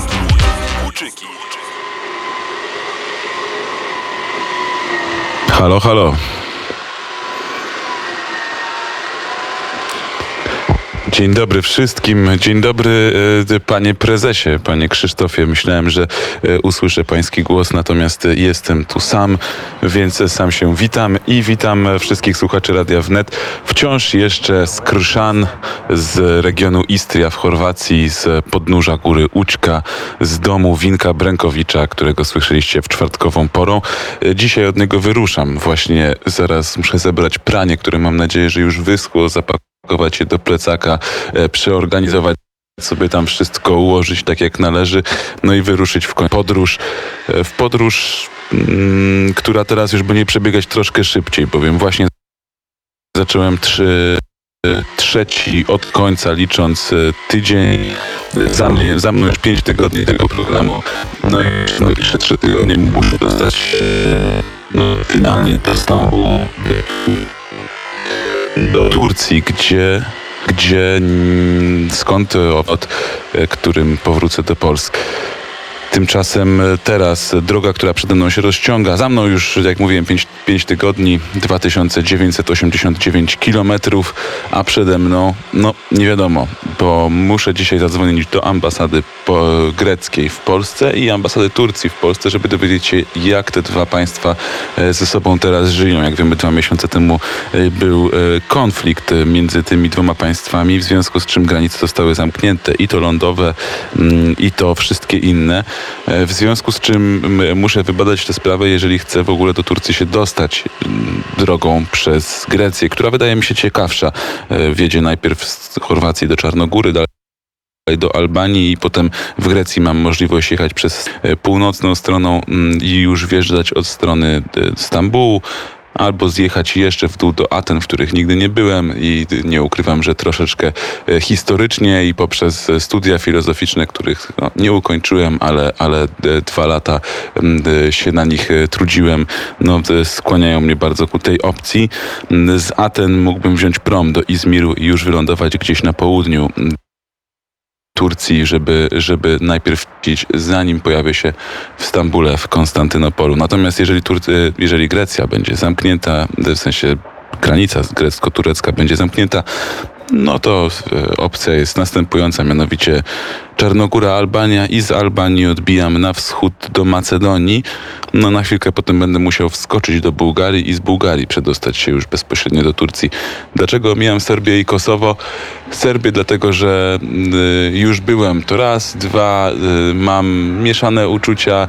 Studio Łuczyki. Łuczyki. Halo, halo. Dzień dobry wszystkim. Dzień dobry e, panie prezesie, panie Krzysztofie. Myślałem, że e, usłyszę pański głos, natomiast e, jestem tu sam, więc sam się witam i witam wszystkich słuchaczy Radia Wnet. Wciąż jeszcze z Kryszan, z regionu Istria w Chorwacji, z podnóża góry Ućka, z domu Winka Brękowicza, którego słyszeliście w czwartkową porą. Dzisiaj od niego wyruszam. Właśnie zaraz muszę zebrać pranie, które mam nadzieję, że już wyschło, zapakować spakować je do plecaka, e, przeorganizować sobie tam wszystko ułożyć tak jak należy, no i wyruszyć w podróż. E, w podróż, mm, która teraz już będzie przebiegać troszkę szybciej, bowiem właśnie zacząłem trzy trzeci od końca licząc e, tydzień. Za, mnie, za mną już pięć tygodni tego programu. No i no, jeszcze trzy tygodnie muszę dostać no, finalnie do Stambułu do Turcji, gdzie, gdzie skąd od którym powrócę do Polski. Tymczasem teraz droga, która przede mną się rozciąga, za mną już, jak mówiłem, 5, 5 tygodni, 2989 kilometrów, a przede mną, no nie wiadomo, bo muszę dzisiaj zadzwonić do ambasady greckiej w Polsce i ambasady Turcji w Polsce, żeby dowiedzieć się, jak te dwa państwa e, ze sobą teraz żyją. Jak wiemy, dwa miesiące temu e, był e, konflikt między tymi dwoma państwami, w związku z czym granice zostały zamknięte, i to lądowe, mm, i to wszystkie inne. W związku z czym muszę wybadać tę sprawę, jeżeli chcę w ogóle do Turcji się dostać mm, drogą przez Grecję, która wydaje mi się ciekawsza. Wiedzie najpierw z Chorwacji do Czarnogóry, dalej do Albanii i potem w Grecji mam możliwość jechać przez e, północną stroną mm, i już wjeżdżać od strony e, Stambułu, albo zjechać jeszcze w dół do Aten, w których nigdy nie byłem i nie ukrywam, że troszeczkę e, historycznie i poprzez studia filozoficzne, których no, nie ukończyłem, ale, ale dwa lata się na nich trudziłem, no, skłaniają mnie bardzo ku tej opcji. Z Aten mógłbym wziąć prom do Izmiru i już wylądować gdzieś na południu Turcji, żeby, żeby najpierw iść, zanim pojawi się w Stambule, w Konstantynopolu. Natomiast jeżeli, Turcy, jeżeli Grecja będzie zamknięta, w sensie granica grecko-turecka będzie zamknięta, no to e, opcja jest następująca, mianowicie Czarnogóra, Albania i z Albanii odbijam na wschód do Macedonii. No na chwilkę potem będę musiał wskoczyć do Bułgarii i z Bułgarii przedostać się już bezpośrednio do Turcji. Dlaczego omijam Serbię i Kosowo? Serbię dlatego, że y, już byłem to raz, dwa, y, mam mieszane uczucia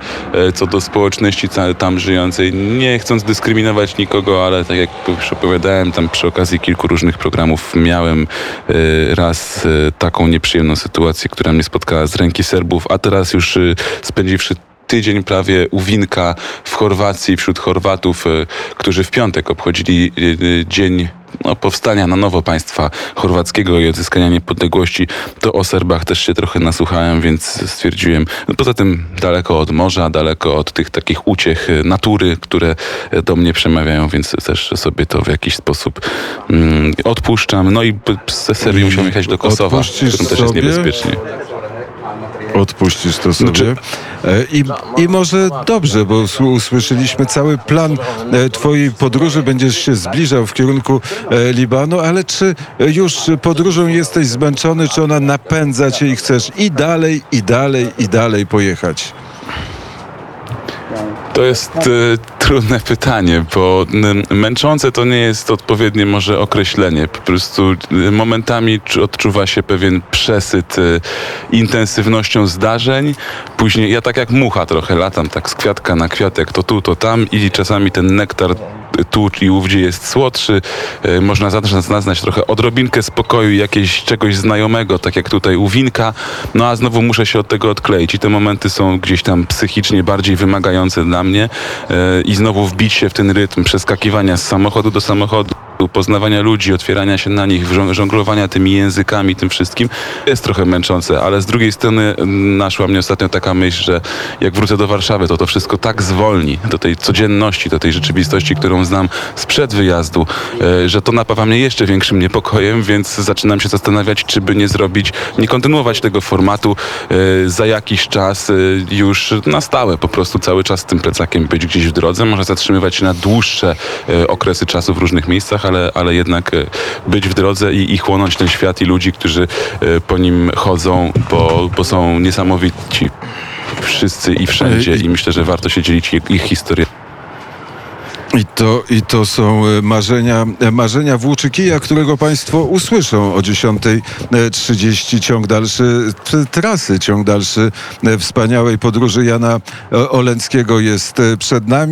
y, co do społeczności tam żyjącej. Nie chcąc dyskryminować nikogo, ale tak jak już opowiadałem, tam przy okazji kilku różnych programów miałem y, raz y, taką nieprzyjemną sytuację, która mnie spotkała spotkała z ręki Serbów, a teraz już y, spędziwszy tydzień prawie u Winka w Chorwacji wśród Chorwatów, y, którzy w piątek obchodzili y, dzień no, powstania na nowo państwa chorwackiego i odzyskania niepodległości, to o Serbach też się trochę nasłuchałem, więc stwierdziłem, no poza tym daleko od morza, daleko od tych takich uciech natury, które do mnie przemawiają, więc też sobie to w jakiś sposób mm, odpuszczam. No i ze Serbii musiałem jechać do Kosowa, którym też jest niebezpiecznie. Odpuścisz to sobie. Znaczy... I, I może dobrze, bo usłyszeliśmy cały plan e, Twojej podróży. Będziesz się zbliżał w kierunku e, Libanu, ale czy już podróżą jesteś zmęczony, czy ona napędza Cię i chcesz i dalej, i dalej, i dalej pojechać? To jest y, trudne pytanie, bo y, męczące to nie jest odpowiednie może określenie. Po prostu y, momentami odczuwa się pewien przesyt y, intensywnością zdarzeń. Później ja tak jak mucha trochę latam tak z kwiatka na kwiatek, to tu, to tam i czasami ten nektar tu i ówdzie jest słodszy. E, można zaznać trochę odrobinkę spokoju, jakiegoś czegoś znajomego, tak jak tutaj u winka. No a znowu muszę się od tego odkleić i te momenty są gdzieś tam psychicznie bardziej wymagające dla mnie e, i znowu wbić się w ten rytm przeskakiwania z samochodu do samochodu poznawania ludzi, otwierania się na nich, żong- żonglowania tymi językami, tym wszystkim, jest trochę męczące, ale z drugiej strony mm, naszła mnie ostatnio taka myśl, że jak wrócę do Warszawy, to to wszystko tak zwolni do tej codzienności, do tej rzeczywistości, którą znam sprzed wyjazdu, e, że to napawa mnie jeszcze większym niepokojem, więc zaczynam się zastanawiać, czy by nie zrobić, nie kontynuować tego formatu e, za jakiś czas e, już na stałe, po prostu cały czas z tym plecakiem być gdzieś w drodze, może zatrzymywać się na dłuższe okresy czasu w różnych miejscach, ale, ale jednak e, być w drodze i, i chłonąć ten świat i ludzi, którzy e, po nim chodzą, bo, bo są niesamowici wszyscy i wszędzie i myślę, że warto się dzielić ich, ich historię. I to, I to są e, marzenia, e, marzenia Włóczykija, którego Państwo usłyszą o 10.30. Ciąg dalszy trasy, ciąg dalszy e, wspaniałej podróży Jana e, Olenckiego jest e, przed nami.